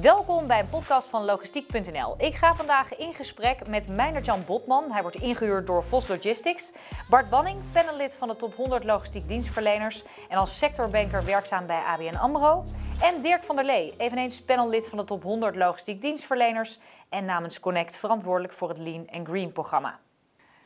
Welkom bij een podcast van logistiek.nl. Ik ga vandaag in gesprek met Meijnerd-Jan Botman. Hij wordt ingehuurd door Vos Logistics. Bart Banning, panellid van de top 100 logistiek dienstverleners en als sectorbanker werkzaam bij ABN AMRO. En Dirk van der Lee, eveneens panellid van de top 100 logistiek dienstverleners en namens Connect verantwoordelijk voor het Lean Green programma.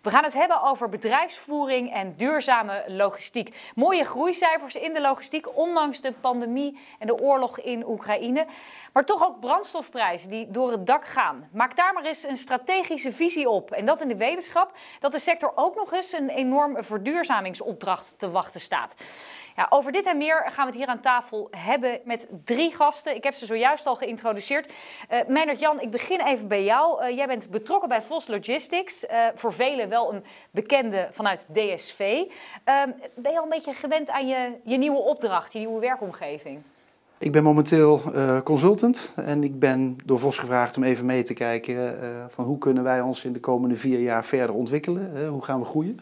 We gaan het hebben over bedrijfsvoering en duurzame logistiek. Mooie groeicijfers in de logistiek, ondanks de pandemie en de oorlog in Oekraïne. Maar toch ook brandstofprijzen die door het dak gaan. Maak daar maar eens een strategische visie op. En dat in de wetenschap dat de sector ook nog eens een enorme verduurzamingsopdracht te wachten staat. Ja, over dit en meer gaan we het hier aan tafel hebben met drie gasten. Ik heb ze zojuist al geïntroduceerd. Uh, Meijnerd Jan, ik begin even bij jou. Uh, jij bent betrokken bij Vos Logistics. Uh, voor velen wel een bekende vanuit DSV. Ehm, ben je al een beetje gewend aan je, je nieuwe opdracht, je nieuwe werkomgeving? Ik ben momenteel uh, consultant en ik ben door Vos gevraagd om even mee te kijken uh, van hoe kunnen wij ons in de komende vier jaar verder ontwikkelen, hoe gaan we groeien.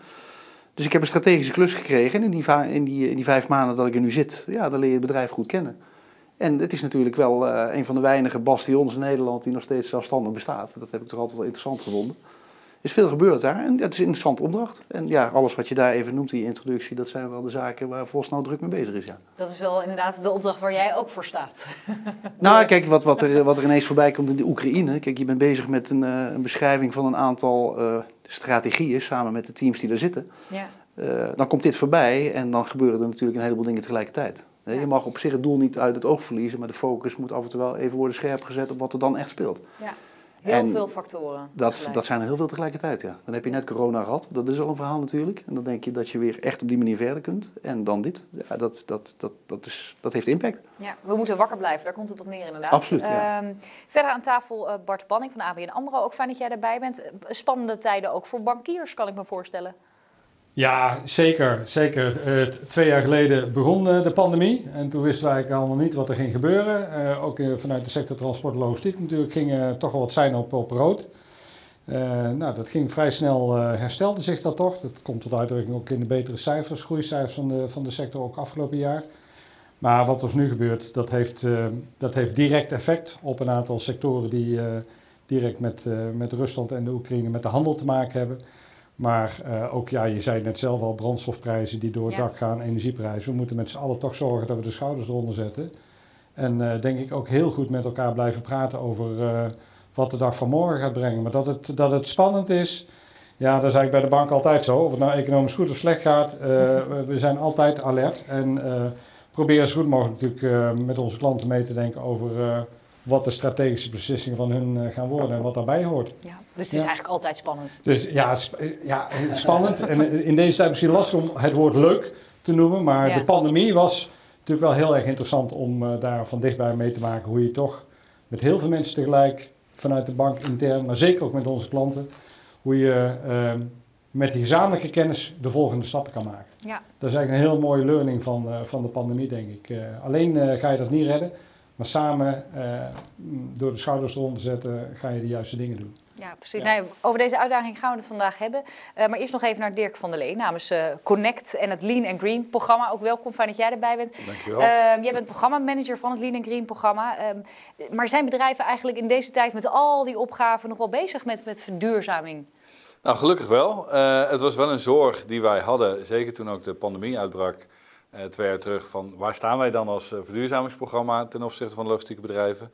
Dus ik heb een strategische klus gekregen en in die, in, die, in die vijf maanden dat ik er nu zit, ja, dan leer je het bedrijf goed kennen. En het is natuurlijk wel een van de weinige bastions in Nederland die nog steeds zelfstandig bestaat. Dat heb ik toch altijd wel interessant gevonden is veel gebeurd daar en dat is een interessante opdracht. En ja, alles wat je daar even noemt in je introductie, dat zijn wel de zaken waar Vos nou druk mee bezig is. Ja. Dat is wel inderdaad de opdracht waar jij ook voor staat. nou, kijk, wat, wat, er, wat er ineens voorbij komt in de Oekraïne. Kijk, je bent bezig met een, uh, een beschrijving van een aantal uh, strategieën samen met de teams die er zitten. Ja. Uh, dan komt dit voorbij en dan gebeuren er natuurlijk een heleboel dingen tegelijkertijd. Je mag op zich het doel niet uit het oog verliezen, maar de focus moet af en toe wel even worden scherp gezet op wat er dan echt speelt. Ja. Heel veel factoren. Dat, dat zijn er heel veel tegelijkertijd, ja. Dan heb je net corona gehad, dat is al een verhaal natuurlijk. En dan denk je dat je weer echt op die manier verder kunt. En dan dit, ja, dat, dat, dat, dat, is, dat heeft impact. Ja, we moeten wakker blijven, daar komt het op neer inderdaad. Absoluut, ja. uh, verder aan tafel uh, Bart Banning van ABN AMRO. Ook fijn dat jij erbij bent. Spannende tijden ook voor bankiers, kan ik me voorstellen. Ja, zeker. zeker. Uh, twee jaar geleden begon uh, de pandemie en toen wisten wij eigenlijk allemaal niet wat er ging gebeuren. Uh, ook vanuit de sector transport en logistiek natuurlijk ging toch wel wat zijn op, op rood. nou, dat ging vrij snel, herstelde zich dat toch. Dat komt tot uitdrukking ook in de betere cijfers, groeicijfers van de, van de sector ook afgelopen jaar. Maar wat er nu gebeurt, dat heeft, dat heeft direct effect op een aantal sectoren die direct met, met Rusland en de Oekraïne met de handel te maken hebben. Maar uh, ook, ja, je zei het net zelf al, brandstofprijzen die door het ja. dak gaan, energieprijzen. We moeten met z'n allen toch zorgen dat we de schouders eronder zetten. En uh, denk ik ook heel goed met elkaar blijven praten over uh, wat de dag van morgen gaat brengen. Maar dat het, dat het spannend is, ja, dat is eigenlijk bij de bank altijd zo. Of het nou economisch goed of slecht gaat, we zijn altijd alert. En proberen zo goed mogelijk natuurlijk met onze klanten mee te denken over wat de strategische beslissingen van hun uh, gaan worden en wat daarbij hoort. Ja, dus het is ja. eigenlijk altijd spannend. Dus ja, sp ja spannend. en in deze tijd misschien lastig om het woord leuk te noemen, maar ja. de pandemie was natuurlijk wel heel erg interessant om uh, daar van dichtbij mee te maken hoe je toch met heel veel mensen tegelijk vanuit de bank intern, maar zeker ook met onze klanten, hoe je uh, met die gezamenlijke kennis de volgende stappen kan maken. Ja. Dat is eigenlijk een heel mooie learning van, van de pandemie, denk ik. alleen ga je dat niet redden. Maar samen, uh, door de schouders eronder te zetten, ga je de juiste dingen doen. Ja, precies. Ja. Nou, over deze uitdaging gaan we het vandaag hebben. Uh, maar eerst nog even naar Dirk van der Lee namens uh, Connect en het Lean and Green programma. Ook welkom, fijn dat jij erbij bent. Dankjewel. jij bent programmamanager van het Lean and Green programma. maar zijn bedrijven eigenlijk in deze tijd met al die opgaven nog wel bezig met, met verduurzaming? Nou, gelukkig wel. het was wel een zorg die wij hadden, zeker toen ook de pandemie uitbrak uh, twee jaar terug van waar staan wij dan als uh, verduurzamingsprogramma ten opzichte van logistieke bedrijven.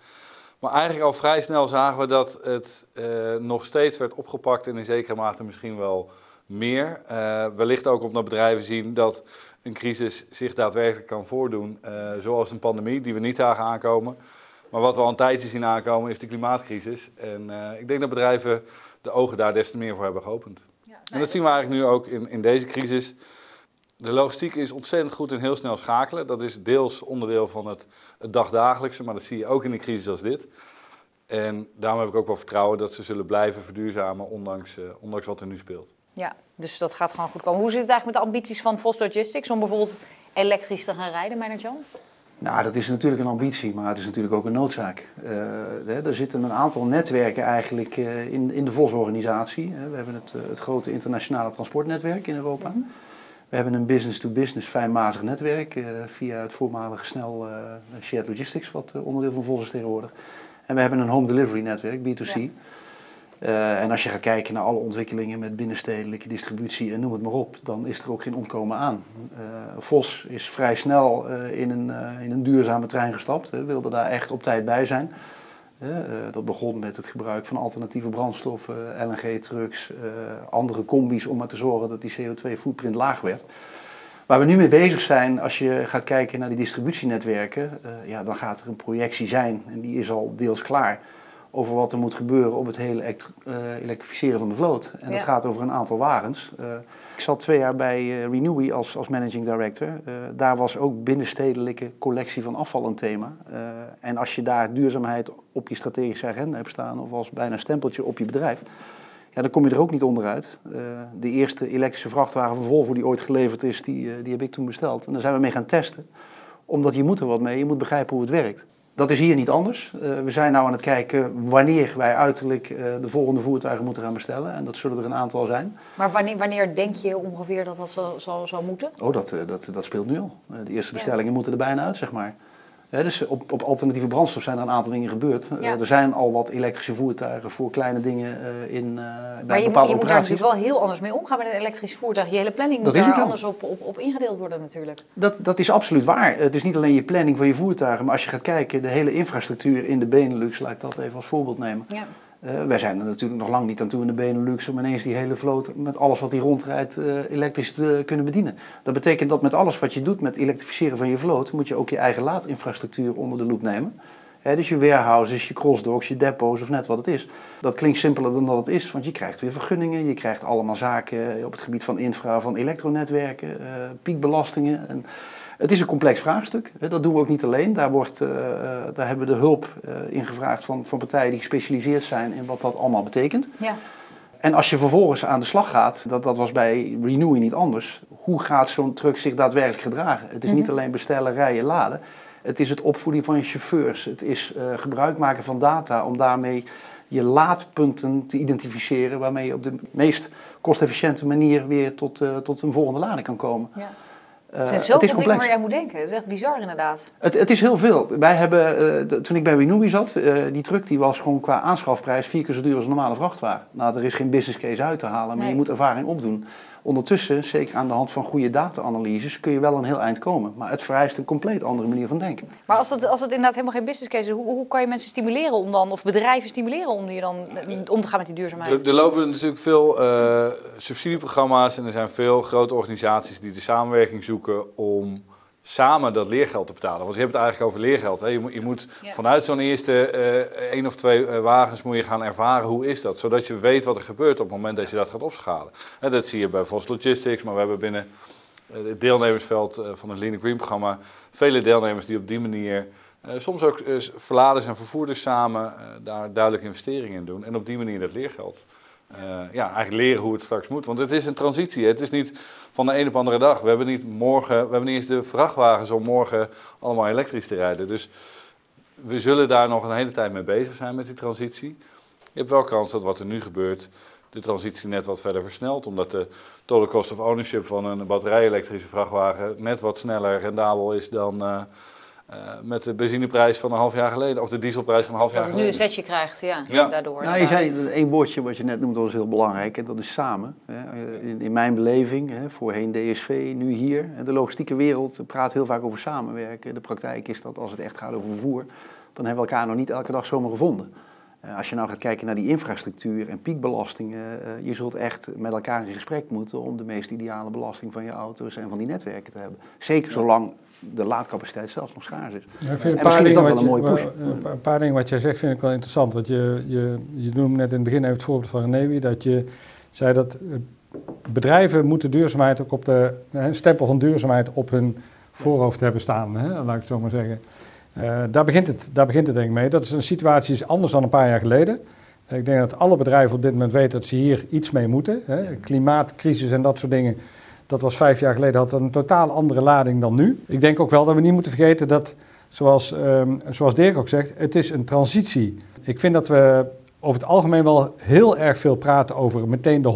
Maar eigenlijk al vrij snel zagen we dat het uh, nog steeds werd opgepakt en in zekere mate misschien wel meer. wellicht ook omdat bedrijven zien dat een crisis zich daadwerkelijk kan voordoen, zoals een pandemie die we niet zagen aankomen. Maar wat we al een tijdje zien aankomen is de klimaatcrisis. En ik denk dat bedrijven de ogen daar des te meer voor hebben geopend. Ja, en dat zien we eigenlijk nu ook in, in deze crisis. De logistiek is ontzettend goed en heel snel schakelen. Dat is deels onderdeel van het, het dagdagelijkse, maar dat zie je ook in een crisis als dit. En daarom heb ik ook wel vertrouwen dat ze zullen blijven verduurzamen, ondanks, uh, ondanks wat er nu speelt. Ja, dus dat gaat gewoon goed komen. Hoe zit het eigenlijk met de ambities van Vos Logistics om bijvoorbeeld elektrisch te gaan rijden, meneer Jan? Nou, dat is natuurlijk een ambitie, maar het is natuurlijk ook een noodzaak. Uh, er zitten een aantal netwerken eigenlijk uh, in, in de Vos-organisatie. We hebben het, uh, het grote internationale transportnetwerk in Europa. Mm -hmm. We hebben een business-to-business fijnmazig netwerk uh, via het voormalige snel uh, Shared Logistics, wat uh, onderdeel van Vos is tegenwoordig. En we hebben een home delivery netwerk, B2C. Ja. Uh, en als je gaat kijken naar alle ontwikkelingen met binnenstedelijke distributie en noem het maar op, dan is er ook geen ontkomen aan. Vos is vrij snel in, een, in een duurzame trein gestapt, hè, wilde daar echt op tijd bij zijn. Dat begon met het gebruik van alternatieve brandstoffen, LNG-trucks, andere combi's om maar te zorgen dat die CO2-footprint laag werd. Waar we nu mee bezig zijn, als je gaat kijken naar die distributienetwerken, ja, dan gaat er een projectie zijn en die is al deels klaar over wat er moet gebeuren op het hele elektrificeren van de vloot. En ja. dat gaat over een aantal wagens. Ik zat twee jaar bij uh, Renewy als, als managing director. daar was ook binnenstedelijke collectie van afval een thema. en als je daar duurzaamheid op je strategische agenda hebt staan, of als bijna stempeltje op je bedrijf, ja, dan kom je er ook niet onderuit. de eerste elektrische vrachtwagen van die ooit geleverd is, die, die heb ik toen besteld. En daar zijn we mee gaan testen. Omdat je moet er wat mee, je moet begrijpen hoe het werkt. Dat is hier niet anders. Uh, we zijn nu aan het kijken wanneer wij uiterlijk uh, de volgende voertuigen moeten gaan bestellen. En dat zullen er een aantal zijn. Maar wanneer, wanneer denk je ongeveer dat dat zal, zal, zal moeten? Oh, dat, uh, dat, dat speelt nu al. de eerste bestellingen ja. moeten er bijna uit, zeg maar. Dus op, op, alternatieve brandstof zijn er een aantal dingen gebeurd. Ja. er zijn al wat elektrische voertuigen voor kleine dingen in bij Maar je, bepaalde je moet daar natuurlijk wel heel anders mee omgaan met een elektrisch voertuig. Je hele planning moet daar anders op, op, op ingedeeld worden natuurlijk. Dat, dat is absoluut waar. Het is niet alleen je planning van je voertuigen, maar als je gaat kijken, de hele infrastructuur in de Benelux, laat ik dat even als voorbeeld nemen. Ja. Uh, wij zijn er natuurlijk nog lang niet aan toe in de Benelux om ineens die hele vloot met alles wat hier rondrijdt uh, elektrisch te kunnen bedienen. Dat betekent dat met alles wat je doet met elektrificeren van je vloot, moet je ook je eigen laadinfrastructuur onder de loep nemen. Dus je warehouses, je crossdocks, je depots of net wat het is. Dat klinkt simpeler dan dat het is, want je krijgt weer vergunningen, je krijgt allemaal zaken op het gebied van infra, van elektronetwerken, uh, piekbelastingen. En het is een complex vraagstuk. Dat doen we ook niet alleen. Daar, wordt, uh, daar hebben we de hulp uh, in gevraagd van, van partijen die gespecialiseerd zijn in wat dat allemaal betekent. Ja. En als je vervolgens aan de slag gaat, dat, dat was bij Renewy niet anders. Hoe gaat zo'n truck zich daadwerkelijk gedragen? Het is niet alleen bestellen, rijden, laden. Het is het opvoeden van je chauffeurs. Het is uh, gebruik maken van data om daarmee je laadpunten te identificeren. Waarmee je op de meest kostefficiënte manier weer tot, uh, tot een volgende lading kan komen. Ja. Uh, het zijn zoveel dingen waar jij moet denken. Het is echt bizar inderdaad. Het, het is heel veel. Wij hebben, uh, de, toen ik bij Renewy zat, uh, die truck die was gewoon qua aanschafprijs vier keer zo duur als een normale vrachtwagen. Nou, er is geen business case uit te halen, maar nee. je moet ervaring opdoen. Ondertussen, zeker aan de hand van goede data-analyses, kun je wel een heel eind komen. Maar het vereist een compleet andere manier van denken. Maar als het, als het inderdaad helemaal geen business case is, hoe, hoe kan je mensen stimuleren om dan, of bedrijven stimuleren om, die dan, om te gaan met die duurzaamheid? Er, er lopen natuurlijk veel uh, subsidieprogramma's en er zijn veel grote organisaties die de samenwerking zoeken om samen dat leergeld te betalen. Want je hebt het eigenlijk over leergeld. Hè. Je moet, je moet ja. vanuit zo'n eerste uh, één of twee uh, wagens moet je gaan ervaren hoe is dat. Zodat je weet wat er gebeurt op het moment dat je dat gaat opschalen. En dat zie je bij Vos Logistics, maar we hebben binnen het deelnemersveld van het Lean Green programma vele deelnemers die op die manier... soms ook verladers en vervoerders samen daar duidelijke investeringen in doen. En op die manier dat leergeld ja, eigenlijk leren hoe het straks moet. Want het is een transitie. Het is niet van de een op andere dag. We hebben niet morgen, we hebben niet eens de vrachtwagens om morgen allemaal elektrisch te rijden. Dus we zullen daar nog een hele tijd mee bezig zijn met die transitie. Je hebt wel kans dat wat er nu gebeurt, de transitie net wat verder versnelt. Omdat de total cost of ownership van een batterij-elektrische vrachtwagen net wat sneller rendabel is dan. Uh, uh, met de benzineprijs van een half jaar geleden, of de dieselprijs van een half jaar geleden. Dat je nu een setje krijgt, ja, ja. daardoor. Nou, je zei, één woordje wat je net noemde was heel belangrijk, en dat is samen. In, in mijn beleving, voorheen DSV, nu hier. De logistieke wereld praat heel vaak over samenwerken. De praktijk is dat als het echt gaat over vervoer, dan hebben we elkaar nog niet elke dag zomaar gevonden. Als je nou gaat kijken naar die infrastructuur en piekbelastingen, je zult echt met elkaar in gesprek moeten om de meest ideale belasting van je auto's en van die netwerken te hebben. Zeker zolang de laadcapaciteit zelfs nog schaars is. Ja, ik vind een paar, dingen wat je, een, een paar dingen wat jij zegt vind ik wel interessant. Want je, je, je noemde net in het begin even het voorbeeld van Renewi, dat je zei dat bedrijven moeten duurzaamheid ook op de een stempel van duurzaamheid op hun voorhoofd hebben staan, hè, laat ik het zo maar zeggen. Uh, daar, begint het, daar begint het denk ik mee. Dat is een situatie is anders dan een paar jaar geleden. Ik denk dat alle bedrijven op dit moment weten dat ze hier iets mee moeten. Hè. Klimaatcrisis en dat soort dingen dat was vijf jaar geleden, had een totaal andere lading dan nu. Ik denk ook wel dat we niet moeten vergeten dat, zoals, um, zoals Dirk ook zegt, het is een transitie. Ik vind dat we over het algemeen wel heel erg veel praten over meteen de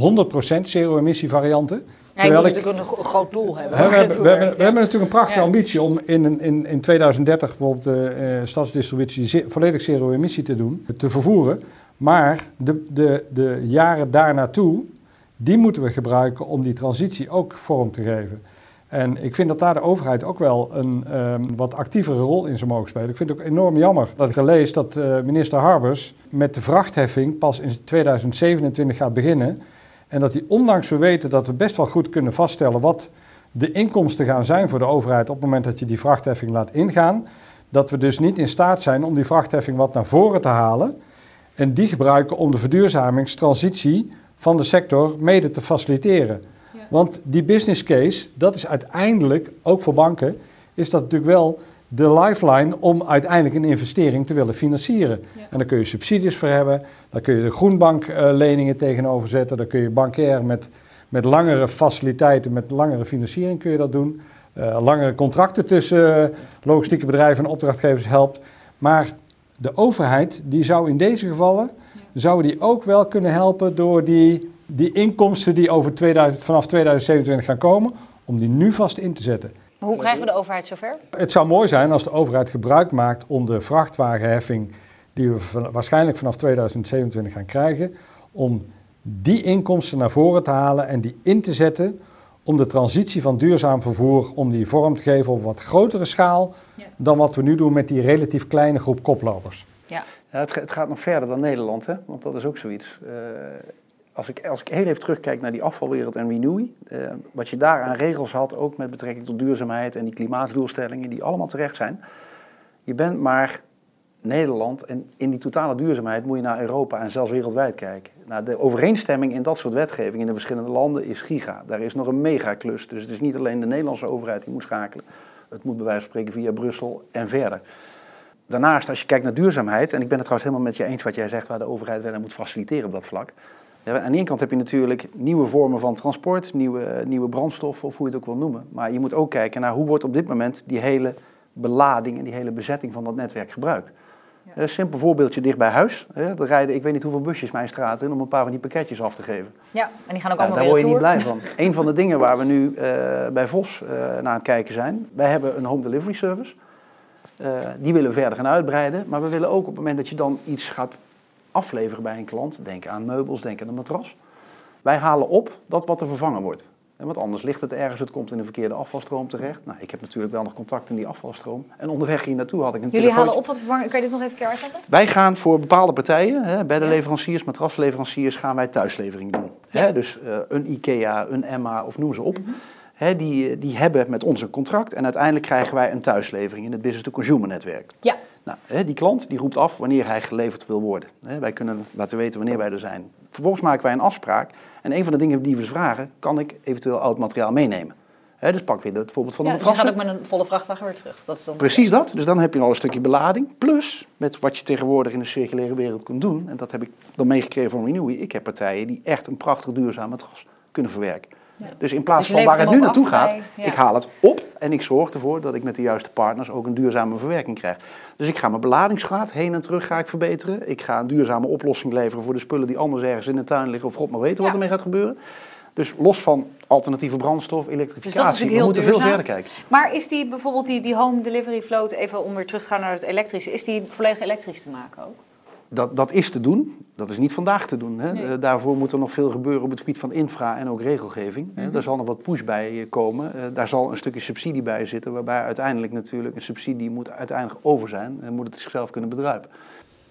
100% zero-emissie varianten. Ja, Terwijl ik- natuurlijk een, groot doel hebben. We, hebben, we, hebben, we Ja. hebben natuurlijk een prachtige Ja. ambitie om in, in, in 2030 bijvoorbeeld de eh, stadsdistributie volledig zero-emissie te doen, te vervoeren. Maar de, de, de jaren daarnaartoe, die moeten we gebruiken om die transitie ook vorm te geven. En ik vind dat daar de overheid ook wel een ehm, wat actievere rol in zou mogen spelen. Ik vind het ook enorm jammer dat ik dat eh, minister Harbers met de vrachtheffing pas in 2027 gaat beginnen. En dat hij, ondanks we weten dat we best wel goed kunnen vaststellen wat de inkomsten gaan zijn voor de overheid op het moment dat je die vrachtheffing laat ingaan, dat we dus niet in staat zijn om die vrachtheffing wat naar voren te halen en die gebruiken om de verduurzamingstransitie van de sector mede te faciliteren. Ja. Want die business case, dat is uiteindelijk, ook voor banken, is dat natuurlijk wel de lifeline om uiteindelijk een investering te willen financieren. Ja. En daar kun je subsidies voor hebben, daar kun je de groenbankleningen tegenover zetten, daar kun je bankair met, met langere faciliteiten, met langere financiering kun je dat doen. Eh, langere contracten tussen eh, logistieke bedrijven en opdrachtgevers helpt. Maar de overheid, die zou in deze gevallen, zou die ook wel kunnen helpen door die, die inkomsten die over 2000, vanaf 2027 gaan komen, om die nu vast in te zetten. Maar hoe krijgen we de overheid zover? Het zou mooi zijn als de overheid gebruik maakt om de vrachtwagenheffing, die we van- waarschijnlijk vanaf 2027 gaan krijgen, om die inkomsten naar voren te halen en die in te zetten om de transitie van duurzaam vervoer, om die vorm te geven op wat grotere schaal Ja. dan wat we nu doen met die relatief kleine groep koplopers. Ja. Het, ga- het gaat nog verder dan Nederland, hè? want dat is ook zoiets. Eh, als, ik, als ik heel even terugkijk naar die afvalwereld en Renewy, eh, wat je daar aan regels had, ook met betrekking tot duurzaamheid en die klimaatdoelstellingen, die allemaal terecht zijn. Je bent maar Nederland en in die totale duurzaamheid moet je naar Europa en zelfs wereldwijd kijken. Nou, de overeenstemming in dat soort wetgeving in de verschillende landen is giga. Daar is nog een megaklus, dus het is niet alleen de Nederlandse overheid die moet schakelen. Het moet bij wijze van spreken via Brussel en verder. Daarnaast, als je kijkt naar duurzaamheid, en ik ben het trouwens helemaal met je eens wat jij zegt, waar de overheid wel aan moet faciliteren op dat vlak. Aan de ene kant heb je natuurlijk nieuwe vormen van transport, nieuwe, nieuwe brandstoffen of hoe je het ook wil noemen. Maar je moet ook kijken naar hoe wordt op dit moment die hele belading en die hele bezetting van dat netwerk gebruikt. Ja. Een simpel voorbeeldje dicht bij huis. Hè, Er rijden ik weet niet hoeveel busjes mijn straat in om een paar van die pakketjes af te geven. ja, en die gaan ook Nou, allemaal daar weer word je niet blij van. Een van de dingen waar we nu eh, bij Vos eh, naar het kijken zijn. Wij hebben een home delivery service. Eh, die willen we verder gaan uitbreiden. Maar we willen ook op het moment dat je dan iets gaat afleveren bij een klant. Denk aan meubels, denk aan een matras. Wij halen op dat wat er vervangen wordt. En want anders ligt het ergens, het komt in een verkeerde afvalstroom terecht. Nou, ik heb natuurlijk wel nog contact in die afvalstroom. En onderweg hier naartoe had ik een Jullie halen op wat vervangen. Kan je dit nog even keer uitleggen? Wij gaan voor bepaalde partijen, hè, beddenleveranciers, matrasleveranciers, gaan wij thuislevering doen. Hè, dus eh, een IKEA, een Emma of noem ze op. Die, die hebben met ons een contract en uiteindelijk krijgen wij een thuislevering in het business-to-consumer netwerk. Ja. Nou, hè, die klant die roept af wanneer hij geleverd wil worden. Hè, wij kunnen laten weten wanneer wij er zijn. Vervolgens maken wij een afspraak en een van de dingen die we vragen, kan ik eventueel oud materiaal meenemen. Dus pak weer het voorbeeld van de ja dus je matrassen. gaat ook met een volle vrachtwagen weer terug. Dat is dan Precies dat. Dus dan heb je al een stukje belading. Plus, met wat je tegenwoordig in de circulaire wereld kunt doen. En dat heb ik dan meegekregen van Renewy. Ik heb partijen die echt een prachtig duurzaam matras kunnen verwerken. Dus in plaats Dus van waar het nu naartoe gaat, bij- ik haal het op en ik zorg ervoor dat ik met de juiste partners ook een duurzame verwerking krijg. Dus ik ga mijn beladingsgraad heen en terug ga ik verbeteren. Ik ga een duurzame oplossing leveren voor de spullen die anders ergens in de tuin liggen of god maar weten wat ermee gaat gebeuren. Dus los van alternatieve brandstof, Dus elektrificatie, natuurlijk we moeten veel verder kijken. Maar is die bijvoorbeeld die, die home delivery float, even om weer terug te gaan naar het elektrische, is die volledig elektrisch te maken ook? Dat, dat is te doen. Dat is niet vandaag te doen. Hè. Nee. Eh, daarvoor moet er nog veel gebeuren op het gebied van infra en ook regelgeving. hè. Mhm. Daar zal nog wat push bij eh, komen. Eh, daar zal een stukje subsidie bij zitten, waarbij uiteindelijk natuurlijk een subsidie moet uiteindelijk over zijn en moet het zichzelf kunnen bedruipen.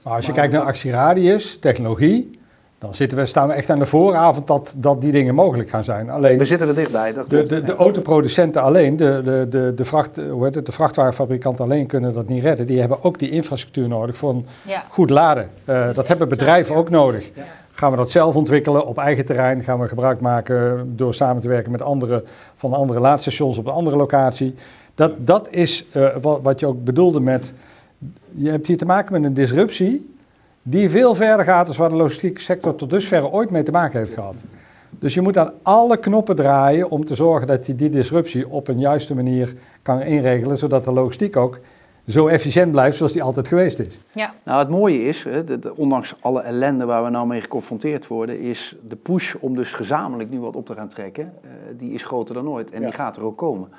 Maar als je Maar kijkt naar actieradius, technologie, dan zitten we, staan we echt aan de vooravond dat, dat die dingen mogelijk gaan zijn. Alleen We zitten er dichtbij. Dat de, de, autoproducenten alleen, de, de, de, de, vracht, hoe heet het, de vrachtwagenfabrikanten alleen kunnen dat niet redden. Die hebben ook die infrastructuur nodig voor een Ja. goed laden. Eh, dat hebben bedrijven zo, ook nodig. Ja. Gaan we dat zelf ontwikkelen op eigen terrein? Gaan we gebruik maken door samen te werken met andere van andere laadstations op een andere locatie? Dat, dat is eh, wat, wat je ook bedoelde met. Je hebt hier te maken met een disruptie die veel verder gaat dan waar de logistieke sector tot dusver ooit mee te maken heeft gehad. Dus je moet aan alle knoppen draaien om te zorgen dat je die disruptie op een juiste manier kan inregelen, zodat de logistiek ook zo efficiënt blijft zoals die altijd geweest is. Ja. Nou, het mooie is, ondanks alle ellende waar we nou mee geconfronteerd worden, is de push om dus gezamenlijk nu wat op te gaan trekken, eh, die is groter dan ooit. En Ja. die gaat er ook komen.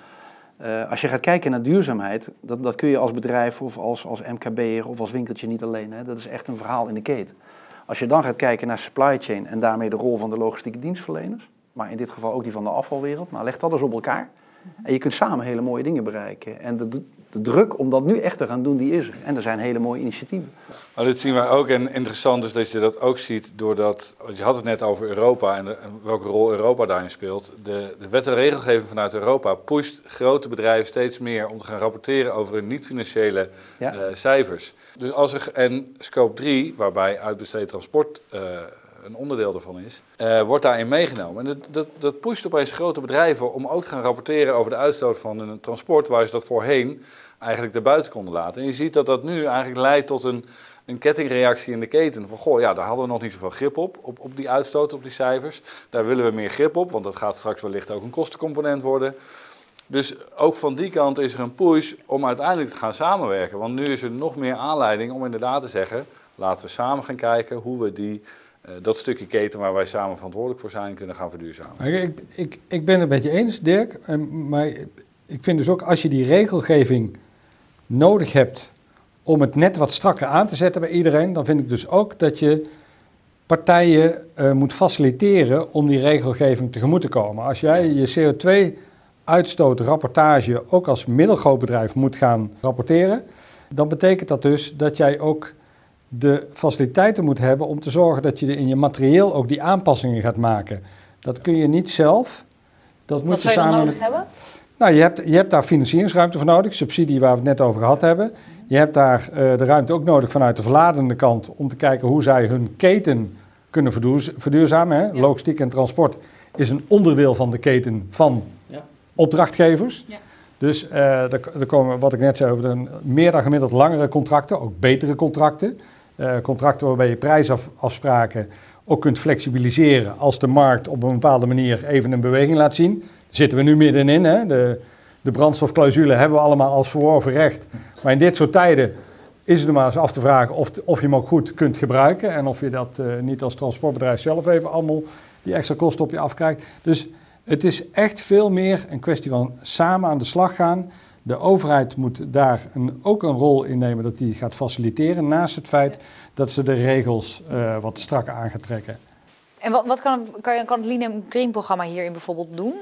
Eh, als je gaat kijken naar duurzaamheid, dat, dat kun je als bedrijf of als, als MKB'er of als winkeltje niet alleen. Hè, dat is echt een verhaal in de keten. Als je dan gaat kijken naar supply chain en daarmee de rol van de logistieke dienstverleners, maar in dit geval ook die van de afvalwereld, nou leg dat eens op elkaar. En je kunt samen hele mooie dingen bereiken. En de, de druk om dat nu echt te gaan doen, die is er. En er zijn hele mooie initiatieven. Maar dit zien wij ook. En interessant is dat je dat ook ziet doordat, want je had het net over Europa en, de- en welke rol Europa daarin speelt. De, de wet en regelgeving vanuit Europa pusht grote bedrijven steeds meer om te gaan rapporteren over hun niet-financiële Ja. eh, cijfers. Dus als er, en scope 3, waarbij uitbesteed transport eh, een onderdeel daarvan is, eh, wordt daarin meegenomen. En dat, dat, dat pusht opeens grote bedrijven om ook te gaan rapporteren over de uitstoot van hun transport, waar ze dat voorheen eigenlijk erbuiten konden laten. En je ziet dat dat nu eigenlijk leidt tot een, een kettingreactie in de keten. Van goh, ja, daar hadden we nog niet zoveel grip op, op, op die uitstoot, op die cijfers. Daar willen we meer grip op, want dat gaat straks wellicht ook een kostencomponent worden. Dus ook van die kant is er een push om uiteindelijk te gaan samenwerken. Want nu is er nog meer aanleiding om inderdaad te zeggen: laten we samen gaan kijken hoe we die, dat stukje keten waar wij samen verantwoordelijk voor zijn, kunnen gaan verduurzamen. Ik, ik, ik ben het met je eens, Dirk. Maar ik vind dus ook als je die regelgeving nodig hebt om het net wat strakker aan te zetten bij iedereen, dan vind ik dus ook dat je partijen eh, moet faciliteren om die regelgeving tegemoet te komen. Als jij je CO2-uitstootrapportage ook als middelgroot bedrijf moet gaan rapporteren, dan betekent dat dus dat jij ook de faciliteiten moet hebben om te zorgen dat je in je materieel ook die aanpassingen gaat maken. Dat kun je niet zelf. Dat moet Wat zou je dan samen nodig hebben? nou, je hebt, je hebt daar financieringsruimte voor nodig, subsidie waar we het net over gehad hebben. Je hebt daar eh, de ruimte ook nodig vanuit de verladende kant om te kijken hoe zij hun keten kunnen verduurz- verduurzamen. Hè? Ja. Logistiek en transport is een onderdeel van de keten van Ja. opdrachtgevers. Ja. Dus eh, er, er komen, wat ik net zei, over de meer dan gemiddeld langere contracten, ook betere contracten. Eh, contracten waarbij je prijsafspraken ook kunt flexibiliseren als de markt op een bepaalde manier even een beweging laat zien. Zitten we nu middenin. Hè? De, de brandstofclausule hebben we allemaal als verworven recht. Maar in dit soort tijden is het er maar eens af te vragen of, of je hem ook goed kunt gebruiken. En of je dat eh, niet als transportbedrijf zelf even allemaal die extra kosten op je afkrijgt. Dus het is echt veel meer een kwestie van samen aan de slag gaan. De overheid moet daar een, ook een rol in nemen dat die gaat faciliteren. Naast het feit dat ze de regels eh, wat strakker aan gaat trekken. En wat, wat kan, kan, je- kan het Lean Green programma hierin bijvoorbeeld doen?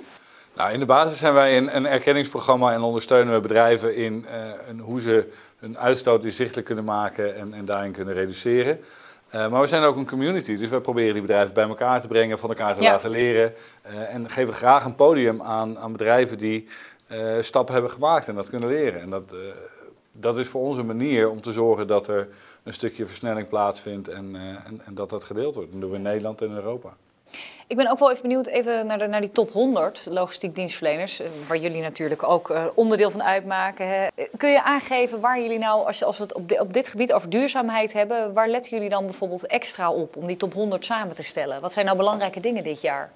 Nou, in de basis zijn wij een, een erkenningsprogramma en ondersteunen we bedrijven in eh, een- hoe ze hun uitstoot inzichtelijk kunnen maken en, en daarin kunnen reduceren. Eh, maar we zijn ook een community, dus wij proberen die bedrijven bij elkaar te brengen, van elkaar te Ja. laten leren. eh, en geven graag een podium aan, aan bedrijven die eh, stappen hebben gemaakt en dat kunnen leren. En dat, eh, dat is voor ons een manier om te zorgen dat er een stukje versnelling plaatsvindt en, eh, en, en dat dat gedeeld wordt. Dat doen we in Nederland en in Europa. Ik ben ook wel even benieuwd even naar, de, naar die top 100 logistiek dienstverleners, waar jullie natuurlijk ook onderdeel van uitmaken. Hè. Kun je aangeven waar jullie nou, als, als we het op, di- op dit gebied over duurzaamheid hebben, waar letten jullie dan bijvoorbeeld extra op om die top 100 samen te stellen? Wat zijn nou belangrijke dingen dit jaar?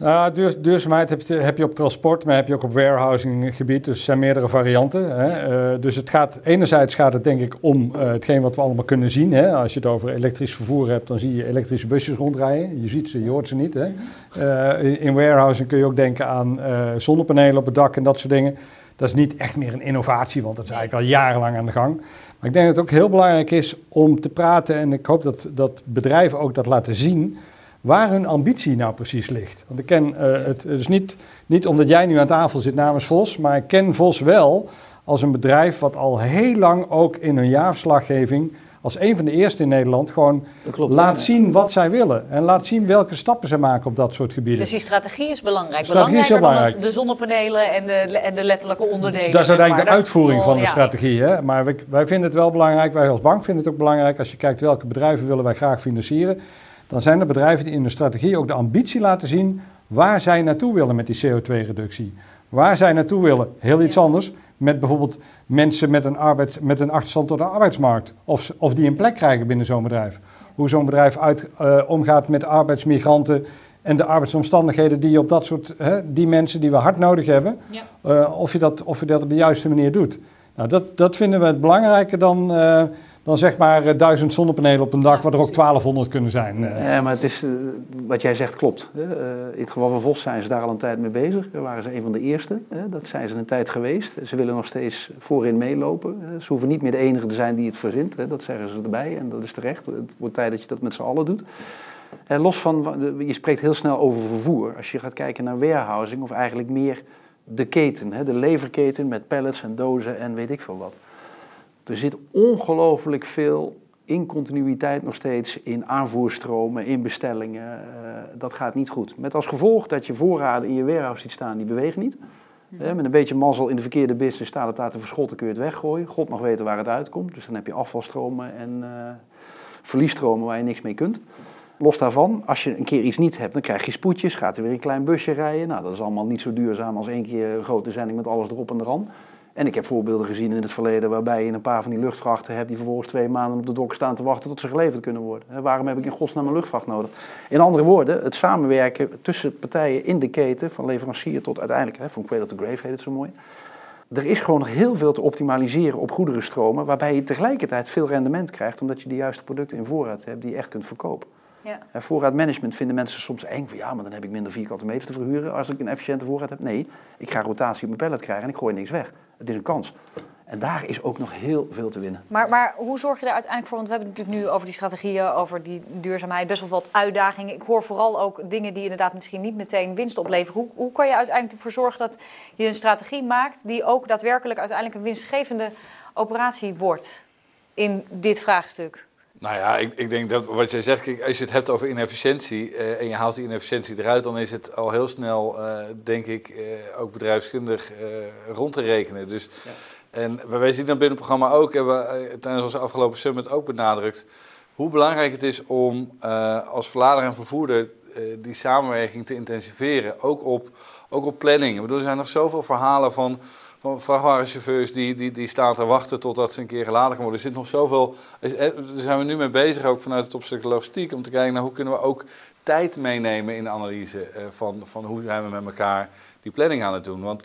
Nou, duur- duurzaamheid heb je, heb je op transport, maar heb je ook op warehousing gebied. Dus er zijn meerdere varianten. Hè. Eh, dus het gaat, enerzijds gaat het denk ik om eh, hetgeen wat we allemaal kunnen zien. Hè. Als je het over elektrisch vervoer hebt, dan zie je elektrische busjes rondrijden. Je ziet ze, je hoort ze niet. Hè. Eh, in, in warehousing kun je ook denken aan zonnepanelen op het dak en dat soort dingen. Dat is niet echt meer een innovatie, want dat is eigenlijk al jarenlang aan de gang. Maar ik denk dat het ook heel belangrijk is om te praten, en ik hoop dat, dat bedrijven ook dat laten zien, waar hun ambitie nou precies ligt. Want ik ken eh, het, dus niet, niet omdat jij nu aan tafel zit namens Vos, maar ik ken Vos wel als een bedrijf wat al heel lang ook in hun jaarverslaggeving, als een van de eerste in Nederland, gewoon klopt. laat zien wat zij willen. En laat zien welke stappen ze maken op dat soort gebieden. Dus die strategie is belangrijk. Strategie is heel Belangrijker dan belangrijk. de zonnepanelen en de, en de letterlijke onderdelen. Dat is uiteindelijk de uitvoering van de ja. strategie. Hè? Maar wij, wij vinden het wel belangrijk, wij als bank vinden het ook belangrijk. Als je kijkt welke bedrijven willen wij graag financieren, dan zijn er bedrijven die in de strategie ook de ambitie laten zien waar zij naartoe willen met die CO2-reductie. Waar zij naartoe willen, heel iets Ja. anders, met bijvoorbeeld mensen met een, arbeids, met een achterstand tot de arbeidsmarkt. Of, of die een plek krijgen binnen zo'n bedrijf. Hoe zo'n bedrijf uit, eh, omgaat met arbeidsmigranten en de arbeidsomstandigheden die je op dat soort, hè, die mensen die we hard nodig hebben, Ja. eh, of, je dat, of je dat op de juiste manier doet. Nou, dat, dat vinden we het belangrijker dan, uh, dan zeg maar uh, duizend zonnepanelen op een dak, waar er ook 1200 kunnen zijn. Uh. Ja, maar het is, wat jij zegt klopt. in het geval van Vos zijn ze daar al een tijd mee bezig. Daar waren ze een van de eerste. dat zijn ze een tijd geweest. Ze willen nog steeds voorin meelopen. ze hoeven niet meer de enige te zijn die het verzint. dat zeggen ze erbij en dat is terecht. Het wordt tijd dat je dat met z'n allen doet. los van, je spreekt heel snel over vervoer. Als je gaat kijken naar warehousing, of eigenlijk meer de keten, de leverketen met pallets en dozen en weet ik veel wat. Er zit ongelooflijk veel incontinuïteit nog steeds in aanvoerstromen, in bestellingen. Uh, dat gaat niet goed. Met als gevolg dat je voorraden in je warehouse ziet staan, die bewegen niet. Mhm. met een beetje mazzel in de verkeerde business staat het daar te verschotten, kun je het weggooien. God mag weten waar het uitkomt. Dus dan heb je afvalstromen en uh, verliesstromen waar je niks mee kunt. Los daarvan, als je een keer iets niet hebt, dan krijg je spoedjes, gaat er weer een klein busje rijden. Nou, dat is allemaal niet zo duurzaam als één keer een grote zending met alles erop en eraan. En ik heb voorbeelden gezien in het verleden waarbij je een paar van die luchtvrachten hebt die vervolgens twee maanden op de dok staan te wachten tot ze geleverd kunnen worden. waarom heb ik in godsnaam een luchtvracht nodig? In andere woorden, het samenwerken tussen partijen in de keten, van leverancier tot uiteindelijk, hè, van cradle to grave heet het zo mooi. Er is gewoon nog heel veel te optimaliseren op goederenstromen, waarbij je tegelijkertijd veel rendement krijgt, omdat je de juiste producten in voorraad hebt die je echt kunt verkopen. Ja. En voorraadmanagement vinden mensen soms eng van ja, maar dan heb ik minder vierkante meter te verhuren als ik een efficiënte voorraad heb. Nee, ik ga rotatie op mijn pallet krijgen en ik gooi niks weg. Het is een kans. En daar is ook nog heel veel te winnen. Maar, maar hoe zorg je daar uiteindelijk voor? Want we hebben het natuurlijk nu over die strategieën, over die duurzaamheid, best wel wat uitdagingen. Ik hoor vooral ook dingen die inderdaad misschien niet meteen winst opleveren. Hoe, hoe kan je uiteindelijk ervoor zorgen dat je een strategie maakt die ook daadwerkelijk uiteindelijk een winstgevende operatie wordt in dit vraagstuk? Nou ja, ik, ik denk dat wat jij zegt, als je het hebt over inefficiëntie uh, en je haalt die inefficiëntie eruit, dan is het al heel snel, uh, denk ik, uh, ook bedrijfskundig rond te rekenen. Dus, ja. En wij zien dan binnen het programma ook, hebben we tijdens onze afgelopen summit ook benadrukt, hoe belangrijk het is om als verlader en vervoerder die samenwerking te intensiveren. Ook op, ook op planning. Ik bedoel, er zijn nog zoveel verhalen van van vrachtwagenchauffeurs die, die, die staan te wachten totdat ze een keer geladen kan worden. Er zit nog zoveel. Daar zijn we nu mee bezig, ook vanuit het opzicht logistiek, om te kijken naar hoe kunnen we ook tijd meenemen in de analyse uh, van, van hoe zijn we met elkaar die planning aan het doen. Want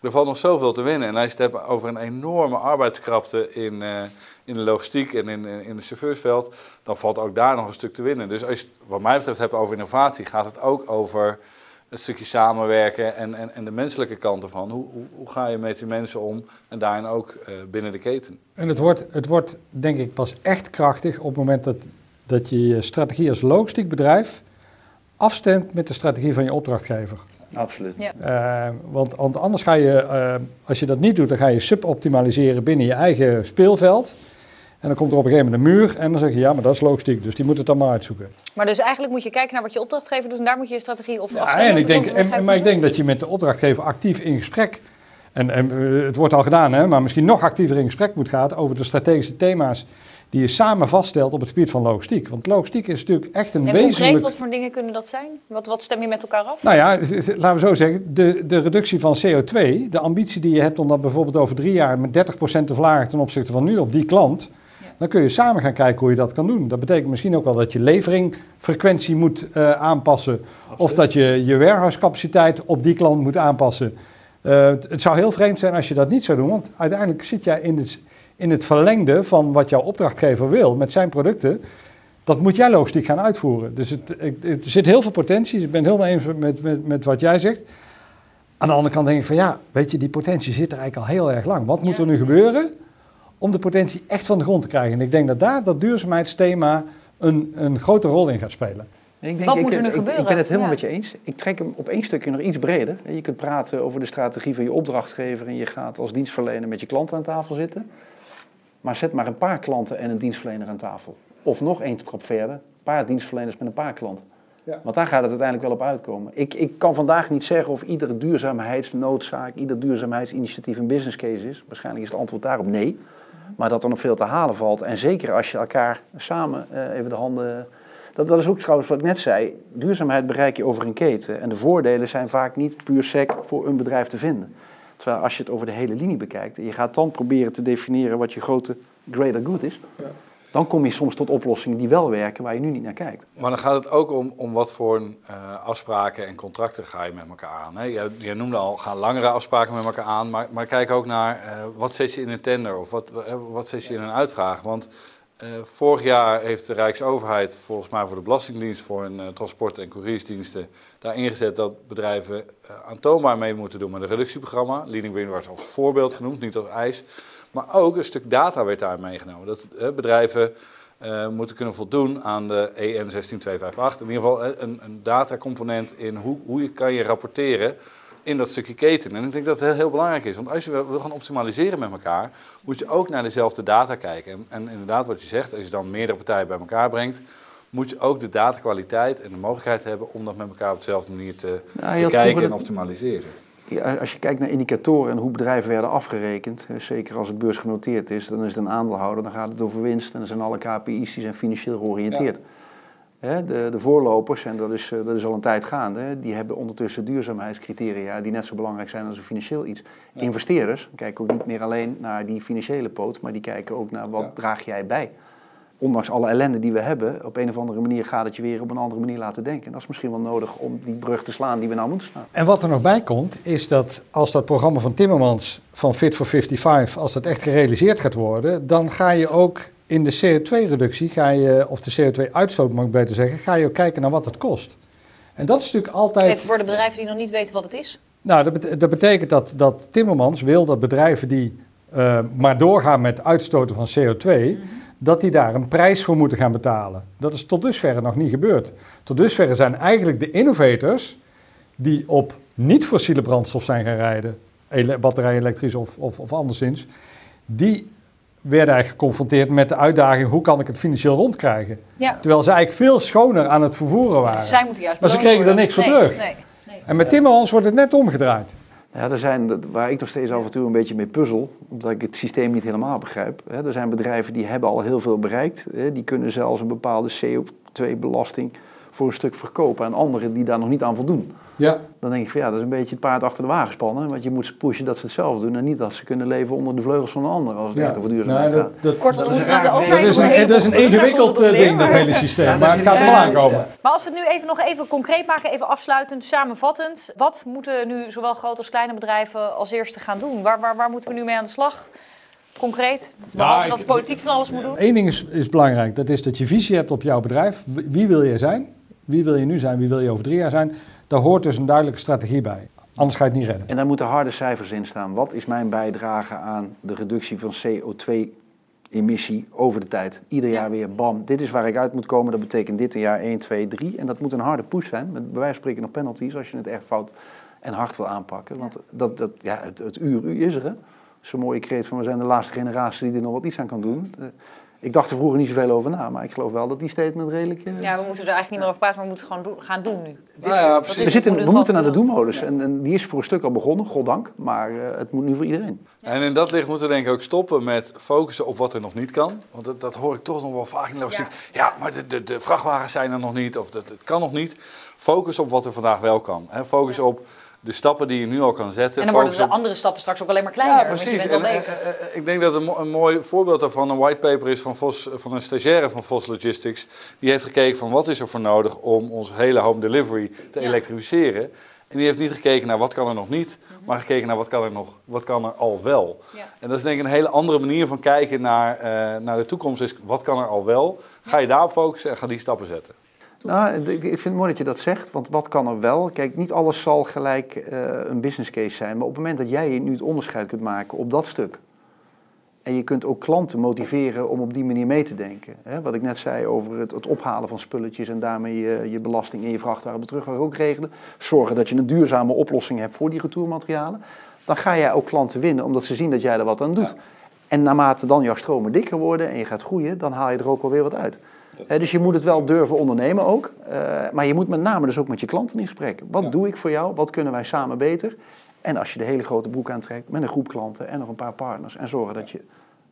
er valt nog zoveel te winnen. En als je over een enorme arbeidskrapte in, uh, in de logistiek en in, in het chauffeursveld, dan valt ook daar nog een stuk te winnen. Dus als je wat mij betreft hebt over innovatie, gaat het ook over het stukje samenwerken en, en, en de menselijke kant ervan. Hoe, hoe, hoe, ga je met die mensen om en daarin ook uh, binnen de keten? En het wordt, het wordt denk ik pas echt krachtig op het moment dat, dat je je strategie als logistiek bedrijf afstemt met de strategie van je opdrachtgever. Absoluut. Ja. Uh, want, want, anders ga je, uh, als je dat niet doet, dan ga je suboptimaliseren binnen je eigen speelveld. En dan komt er op een gegeven moment een muur en dan zeg je ja, maar dat is logistiek, dus die moet het dan maar uitzoeken. Maar dus eigenlijk moet je kijken naar wat je opdrachtgever doet en daar moet je je strategie op ja, afstemmen. En ik denk, en, maar ik denk dat je met de opdrachtgever actief in gesprek, en, en eh, het wordt al gedaan, hè, maar misschien nog actiever in gesprek moet gaan over de strategische thema's die je samen vaststelt op het gebied van logistiek. Want logistiek is natuurlijk echt een en wezenlijk... wat voor dingen kunnen dat zijn? Wat, wat stem je met elkaar af? Nou ja, laten we zo zeggen, de, de reductie van CO2, de ambitie die je hebt om dat bijvoorbeeld over drie jaar met 30% te verlagen ten opzichte van nu op die klant dan kun je samen gaan kijken hoe je dat kan doen. Dat betekent misschien ook wel dat je leveringfrequentie moet uh, aanpassen. Of dat je je warehouse capaciteit op die klant moet aanpassen. Uh, het, het, zou heel vreemd zijn als je dat niet zou doen. Want uiteindelijk zit jij in het, in het verlengde van wat jouw opdrachtgever wil met zijn producten. Dat moet jij logistiek gaan uitvoeren. Dus het, er zit heel veel potentie. Ik ben het helemaal eens met, met, met wat jij zegt. Aan de andere kant denk ik van ja, weet je, die potentie zit er eigenlijk al heel erg lang. Wat moet er nu gebeuren om de potentie echt van de grond te krijgen. En ik denk dat daar dat duurzaamheidsthema een, een grote rol in gaat spelen. Ik denk, Wat moet er nu gebeuren? Ik ben het helemaal met je eens. Ik trek hem op één stukje nog iets breder. Je kunt praten over de strategie van je opdrachtgever en je gaat als dienstverlener met je klanten aan tafel zitten. Maar zet maar een paar klanten en een dienstverlener aan tafel. Of nog één trap verder, een paar dienstverleners met een paar klanten. Ja. Want daar gaat het uiteindelijk wel op uitkomen. Ik, ik kan vandaag niet zeggen of iedere duurzaamheidsnoodzaak, ieder duurzaamheidsinitiatief een business case is. Waarschijnlijk is het antwoord daarop nee. Maar dat er nog veel te halen valt. En zeker als je elkaar samen uh, even de handen. Dat, dat is ook trouwens wat ik net zei. Duurzaamheid bereik je over een keten. En de voordelen zijn vaak niet puur sec voor een bedrijf te vinden. Terwijl als je het over de hele linie bekijkt. en je gaat dan proberen te definiëren wat je grote greater good is. Ja. Dan kom je soms tot oplossingen die wel werken waar je nu niet naar kijkt. Maar dan gaat het ook om, om wat voor uh, afspraken en contracten ga je met elkaar aan. Hè? Je, noemde al, ga langere afspraken met elkaar aan, maar, maar kijk ook naar uh, wat zet je in een tender of wat, wat zet je in een uitvraag. Want vorig jaar heeft de Rijksoverheid volgens mij voor de Belastingdienst voor een transport- en couriersdiensten daar ingezet dat bedrijven aantoonbaar mee moeten doen met een reductieprogramma. Leading Green als voorbeeld genoemd, niet als eis. Maar ook een stuk data werd daar meegenomen. Dat bedrijven uh, moeten kunnen voldoen aan de EN 16258. In ieder geval een, een datacomponent in hoe, hoe je kan je rapporteren in dat stukje keten. En ik denk dat het heel, heel belangrijk is. Want als je wil gaan optimaliseren met elkaar, moet je ook naar dezelfde data kijken. En, en inderdaad, wat je zegt, als je dan meerdere partijen bij elkaar brengt, moet je ook de datakwaliteit en de mogelijkheid hebben om dat met elkaar op dezelfde manier te nou, kijken en optimaliseren als je kijkt naar indicatoren en hoe bedrijven werden afgerekend, zeker als het beursgenoteerd is, dan is het een aandeelhouder, dan gaat het over winst en dan zijn alle KPI's die zijn financieel georiënteerd. De, de, voorlopers, en dat is, eh, dat is al een tijd gaande, die hebben ondertussen duurzaamheidscriteria die net zo belangrijk zijn als een financieel iets. Investeerders kijken ook niet meer alleen naar die financiële poot, maar die kijken ook naar wat draag jij bij ondanks alle ellende die we hebben, op een of andere manier gaat het je weer op een andere manier laten denken. En dat is misschien wel nodig om die brug te slaan die we nou moeten slaan. En wat er nog bij komt, is dat als dat programma van Timmermans van Fit for 55, als dat echt gerealiseerd gaat worden, dan ga je ook in de CO2-reductie, ga je, of de CO2-uitstoot mag ik beter zeggen, ga je ook kijken naar wat het kost. En dat is natuurlijk altijd... Even voor de bedrijven die nog niet weten wat het is. Nou, dat, dat betekent dat, dat Timmermans wil dat bedrijven die uh, maar doorgaan met uitstoten van CO2... Mhm dat die daar een prijs voor moeten gaan betalen. Dat is tot dusverre nog niet gebeurd. Tot dusverre zijn eigenlijk de innovators die op niet-fossiele brandstof zijn gaan rijden, batterij elektrisch of, of, of anderszins, die werden eigenlijk geconfronteerd met de uitdaging: hoe kan ik het financieel rondkrijgen? Ja. Terwijl ze eigenlijk veel schoner aan het vervoeren waren. Zij moeten juist maar ze kregen er niks voor terug. Nee, nee. En met Timmermans wordt het net omgedraaid. Ja, er zijn, waar ik nog steeds af en toe een beetje mee puzzel, omdat ik het systeem niet helemaal begrijp. Er zijn bedrijven die hebben al heel veel bereikt. Die kunnen zelfs een bepaalde CO2-belasting voor een stuk verkopen aan anderen die daar nog niet aan voldoen. Ja. Dan denk ik van ja, dat is een beetje het paard achter de wagen spannen. Want je moet ze pushen dat ze het zelf doen en niet dat ze kunnen leven onder de vleugels van een ander als het ja. echt over duurzaamheid nou, dat, dat, Kortom, dat, is, dat, is een, dat is een ingewikkeld eh, ding, dat hele systeem. maar het gaat er wel aankomen. Maar als we het nu even nog even concreet maken, even afsluitend, samenvattend. Wat moeten nu zowel grote als kleine bedrijven als eerste gaan doen? Waar, waar, waar moeten we nu mee aan de slag? Concreet, behalve dat de politiek van alles moet doen? Eén ding is, is belangrijk, dat is dat je visie hebt op jouw bedrijf. Wie wil je zijn? Wie wil je nu zijn? Wie wil je over drie jaar zijn? Daar hoort dus een duidelijke strategie bij. Anders ga je het niet redden. En daar moeten harde cijfers in staan. Wat is mijn bijdrage aan de reductie van CO2-emissie over de tijd? Ieder jaar weer, bam, dit is waar ik uit moet komen. Dat betekent dit een jaar 1, 2, 3. En dat moet een harde push zijn. Met bij wijze van spreken nog penalties als je het echt fout en hard wil aanpakken. Want dat, dat, ja, het, het uur u is er. Zo'n mooie kreet van we zijn de laatste generatie die er nog wat iets aan kan doen. Ik dacht er vroeger niet zoveel over na, maar ik geloof wel dat die statement redelijk... Uh... Ja, we moeten er eigenlijk niet meer over praten, maar we moeten het gewoon gaan doen nu. Nou ja, precies. We, zitten, we moeten naar de doelmodus en, en, die is voor een stuk al begonnen, goddank, maar uh, het moet nu voor iedereen. En in dat licht moeten we denk ik ook stoppen met focussen op wat er nog niet kan. Want dat, dat hoor ik toch nog wel vaak in de ja. ja, maar de, de, de, vrachtwagens zijn er nog niet of dat, het kan nog niet. Focus op wat er vandaag wel kan. Hè. Focus op de stappen die je nu al kan zetten. En dan worden de andere stappen straks ook alleen maar kleiner. Ja, precies. Want je bent al bezig. En, ik denk dat een, een, mooi voorbeeld daarvan een whitepaper is van, Vos, van een stagiaire van Vos Logistics. Die heeft gekeken van wat is er voor nodig om onze hele home delivery te elektrificeren. En die heeft niet gekeken naar wat kan er nog niet, mhm. maar gekeken naar wat kan er, nog, wat kan er al wel. Ja. En dat is denk ik een hele andere manier van kijken naar, uh, naar de toekomst. Is wat kan er al wel? Ga je daarop focussen en ga die stappen zetten. Nou, ik vind het mooi dat je dat zegt, want wat kan er wel? Kijk, niet alles zal gelijk uh, een business case zijn, maar op het moment dat jij nu het onderscheid kunt maken op dat stuk, en je kunt ook klanten motiveren om op die manier mee te denken. Hè? Wat ik net zei over het, het, ophalen van spulletjes en daarmee je, je belasting in je vrachtwagen terug ook regelen. Zorgen dat je een duurzame oplossing hebt voor die retourmaterialen. Dan ga jij ook klanten winnen, omdat ze zien dat jij er wat aan doet. En naarmate dan jouw stromen dikker worden en je gaat groeien, dan haal je er ook wel weer wat uit dus je moet het wel durven ondernemen ook. Uh, maar je moet met name dus ook met je klanten in gesprek. Wat doe ik voor jou? Wat kunnen wij samen beter? En als je de hele grote broek aantrekt met een groep klanten en nog een paar partners. En zorgen dat je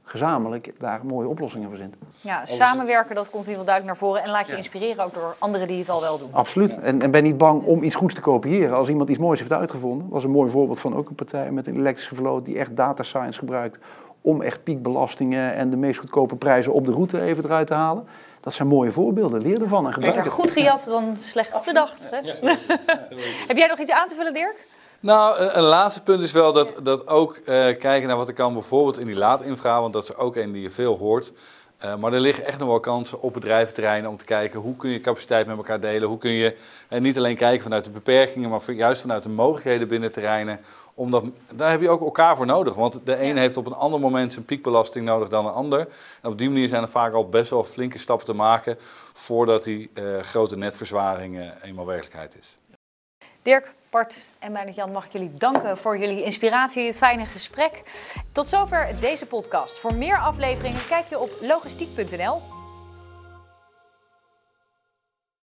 gezamenlijk daar mooie oplossingen voor verzint. Ja, samenwerken, dat komt in ieder geval duidelijk naar voren. En laat je inspireren ook door anderen die het al wel doen. Absoluut. En, en ben niet bang om iets goeds te kopiëren. Als iemand iets moois heeft uitgevonden. was een mooi voorbeeld van ook een partij met een elektrische vloot die echt data science gebruikt om echt piekbelastingen en de meest goedkope prijzen op de route even eruit te halen. Dat zijn mooie voorbeelden. Leer ervan en gebruik Beter het. goed gejat dan slecht bedacht. Hè? Heb jij nog iets aan te vullen, Dirk? Nou, een, een laatste punt is wel dat, dat ook eh, kijken naar wat er kan bijvoorbeeld in die laadinfra, want dat is ook een die je veel hoort. Eh, maar er liggen echt nog wel kansen op bedrijventerreinen om te kijken hoe kun je capaciteit met elkaar delen. Hoe kun je en niet alleen kijken vanuit de beperkingen, maar juist vanuit de mogelijkheden binnen terreinen. Omdat, daar heb je ook elkaar voor nodig. Want de een heeft op een ander moment zijn piekbelasting nodig dan een ander. En op die manier zijn er vaak al best wel flinke stappen te maken voordat die eh, grote netverzwaring eh, eenmaal werkelijkheid is. Dirk, Bart en Meijnerd Jan, mag ik jullie danken voor jullie inspiratie, het fijne gesprek. Tot zover deze podcast. Voor meer afleveringen kijk je op logistiek.nl.